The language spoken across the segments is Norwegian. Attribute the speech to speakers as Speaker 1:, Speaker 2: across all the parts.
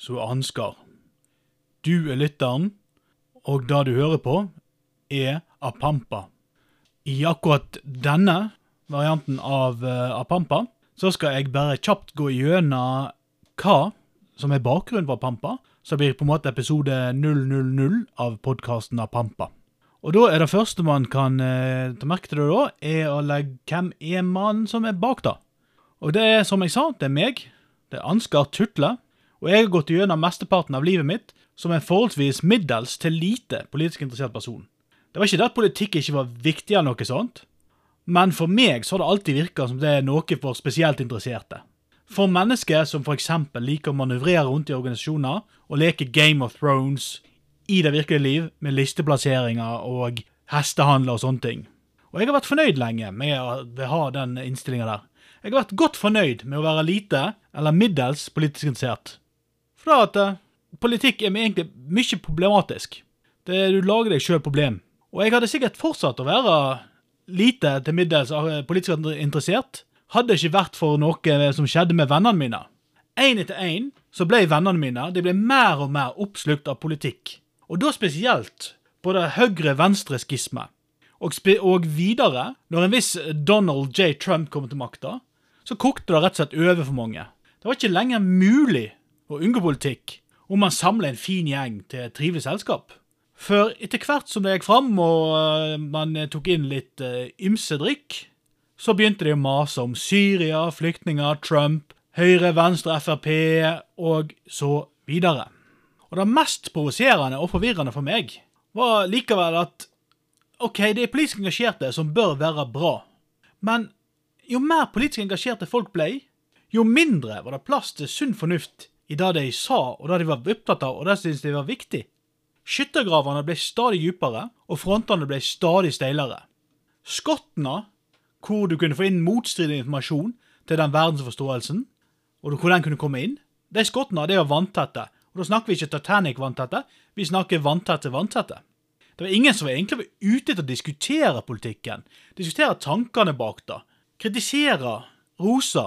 Speaker 1: som er Ansgar. Du er lytteren, og det du hører på, er Apampa. I akkurat denne varianten av eh, Apampa så skal jeg bare kjapt gå gjennom hva som er bakgrunnen for Apampa. Det blir på en måte episode 000 av podkasten Apampa. Og da er det første man kan eh, ta merke til det da, er å legge hvem er mannen som er bak da. Og det er, som jeg sa, det er meg. Det er Ansgar Tutle. Og jeg har gått gjennom mesteparten av livet mitt som en forholdsvis middels til lite politisk interessert person. Det var ikke det at politikk ikke var viktig eller noe sånt, men for meg så har det alltid virka som det er noe for spesielt interesserte. For mennesker som f.eks. liker å manøvrere rundt i organisasjoner og leke Game of Thrones i det virkelige liv med listeplasseringer og hestehandler og sånne ting. Og jeg har vært fornøyd lenge med å ha den innstillinga der. Jeg har vært godt fornøyd med å være lite eller middels politisk interessert. For at uh, politikk er egentlig mye problematisk. Det, du lager deg sjøl problem. Og jeg hadde sikkert fortsatt å være lite til middels uh, politisk interessert, hadde ikke vært for noe som skjedde med vennene mine. Én etter én så ble vennene mine de ble mer og mer oppslukt av politikk. Og da spesielt på det høyre-venstre-skisme. Og, og, videre, når en viss Donald J. Trump kom til makta, så kokte det rett og slett over for mange. Det var ikke lenger mulig å unngå politikk om man samler en fin gjeng til et trivelig selskap. For etter hvert som det gikk fram og uh, man tok inn litt uh, ymse drikk, så begynte de å mase om Syria, flyktninger, Trump, Høyre, Venstre, Frp og så videre. Og det mest provoserende og forvirrende for meg var likevel at OK, det er politisk engasjerte som bør være bra, men jo mer politisk engasjerte folk ble, jo mindre var det plass til sunn fornuft i det de sa, og det de var opptatt av, og det de syntes de var viktig. Skyttergravene ble stadig dypere, og frontene ble stadig steilere. Skottene, hvor du kunne få inn motstridende informasjon til den verdensforståelsen, og hvor den kunne komme inn, de skottene de var vanntette. Og da snakker vi ikke Titanic-vanntette, vi snakker vanntette vanntette. Det var ingen som var egentlig ute etter å diskutere politikken, diskutere tankene bak det, kritisere, rose,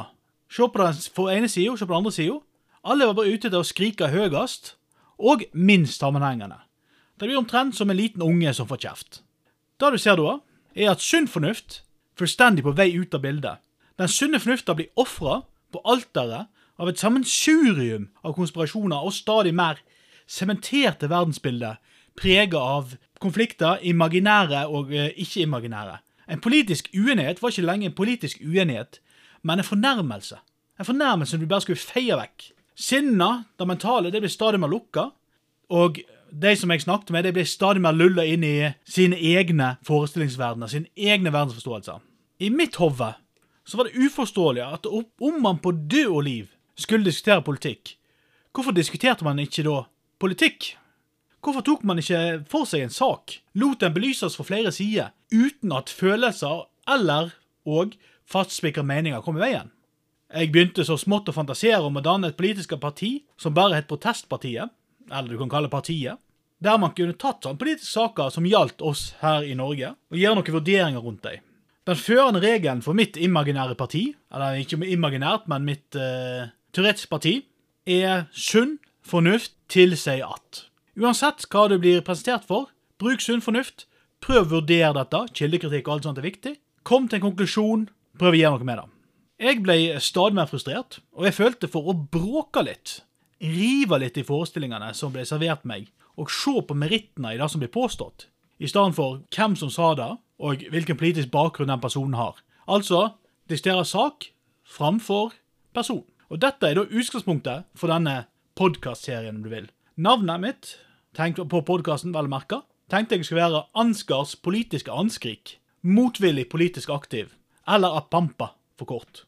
Speaker 1: se på den ene sida, se på den andre sida. Alle var bare ute til å skrike høyest, og minst sammenhengende. Det blir omtrent som en liten unge som får kjeft. Det du ser da, er at sunn fornuft fullstendig på vei ut av bildet. Den sunne fornufta blir ofra på alteret av et sammensurium av konspirasjoner og stadig mer sementerte verdensbilder prega av konflikter, imaginære og eh, ikke-imaginære. En politisk uenighet var ikke lenge en politisk uenighet, men en fornærmelse. En fornærmelse du bare skulle feie vekk. Sinna, det mentale, det blir stadig mer lukka, og de som jeg snakket med, de blir stadig mer lulla inn i sine egne forestillingsverdener, sine egne verdensforståelser. I mitt hode så var det uforståelig at om man på død og liv skulle diskutere politikk, hvorfor diskuterte man ikke da politikk? Hvorfor tok man ikke for seg en sak, lot den belyses fra flere sider, uten at følelser eller og fastspikra meninger kom i veien? Jeg begynte så smått å fantasere om å danne et politisk parti som bare het Protestpartiet, eller du kan kalle partiet, der man kunne tatt sånne politiske saker som gjaldt oss her i Norge, og gjøre noen vurderinger rundt dem. Den førende regelen for mitt imaginære parti, eller ikke imaginært, men mitt uh, teoretiske parti, er sunn fornuft tilsier at. Uansett hva du blir presentert for, bruk sunn fornuft. Prøv å vurdere dette. Kildekritikk og alt sånt er viktig. Kom til en konklusjon. Prøv å gjøre noe med det. Jeg ble stadig mer frustrert, og jeg følte for å bråke litt, rive litt i forestillingene som ble servert meg, og se på merittene i det som ble påstått, i stedet for hvem som sa det, og hvilken politisk bakgrunn den personen har. Altså diskutere sak framfor person. Og dette er da utgangspunktet for denne podkastserien, om du vil. Navnet mitt tenk på podkasten, vel merka, tenkte jeg skulle være Ansgars politiske anskrik. Motvillig politisk aktiv. Eller Apampa, for kort.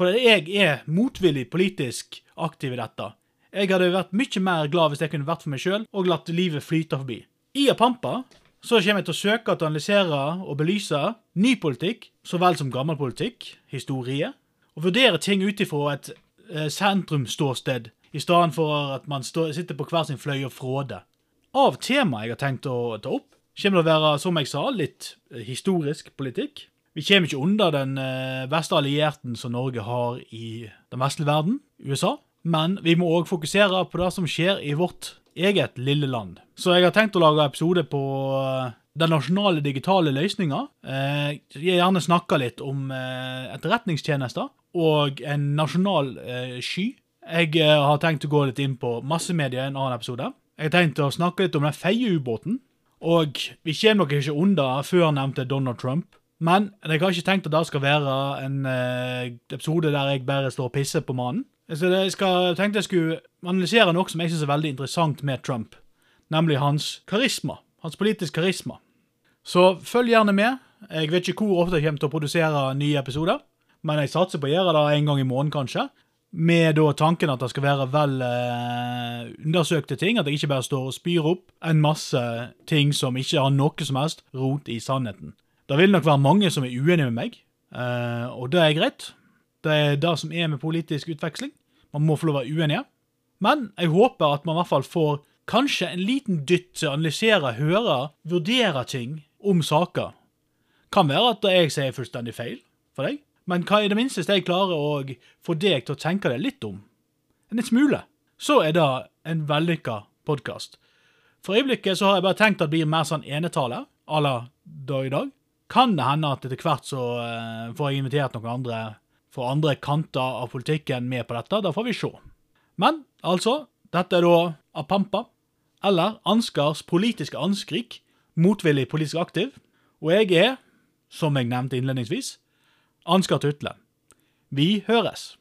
Speaker 1: For jeg er motvillig politisk aktiv i dette. Jeg hadde vært mye mer glad hvis jeg kunne vært for meg sjøl og latt livet flyte forbi. I Apampa så kommer jeg til å søke å analysere og belyse ny politikk så vel som gammel politikk, historie, og vurdere ting ut ifra et eh, sentrumsståsted i stedet for at man sitter på hver sin fløy og fråder. Av temaet jeg har tenkt å ta opp, kommer det å være, som jeg sa, litt eh, historisk politikk. Vi kommer ikke under den beste verste allierten som Norge har i den vestlige verden, USA. men vi må òg fokusere på det som skjer i vårt eget lille land. Så jeg har tenkt å lage episode på eh, den nasjonale digitale løsninga. Eh, jeg gjerne snakke litt om eh, etterretningstjenester og en nasjonal eh, sky. Jeg eh, har tenkt å gå litt inn på massemedia i en annen episode. Jeg har tenkt å snakke litt om den feie ubåten. Og vi kommer nok ikke unna før nevnte Donald Trump. Men jeg har ikke tenkt at det skal være en eh, episode der jeg bare står og pisser på mannen. Jeg skal, tenkte jeg skulle analysere noe som jeg syns er veldig interessant med Trump. Nemlig hans karisma. Hans politiske karisma. Så følg gjerne med. Jeg vet ikke hvor ofte jeg kommer til å produsere nye episoder, men jeg satser på å gjøre det en gang i måneden, kanskje. Med da tanken at det skal være vel eh, undersøkte ting, at jeg ikke bare står og spyr opp en masse ting som ikke har noe som helst rot i sannheten. Det vil nok være mange som er uenige med meg, eh, og det er greit. Det er det som er med politisk utveksling. Man må få lov å være uenige. Men jeg håper at man i hvert fall får kanskje en liten dytt til å analysere, høre, vurdere ting om saker. Kan være at det jeg sier er fullstendig feil for deg, men hva i det minste jeg klarer å få deg til å tenke deg litt om, en smule, så er det en vellykka podkast. For øyeblikket så har jeg bare tenkt at det blir mer sånn enetale à la dag i dag. Kan det hende at etter hvert så uh, får jeg invitert noen andre fra andre kanter av politikken med på dette. Da får vi se. Men altså, dette er da Apampa, eller Anskars politiske anskrik, motvillig politisk aktiv. Og jeg er, som jeg nevnte innledningsvis, Ansgar Tutle. Vi høres.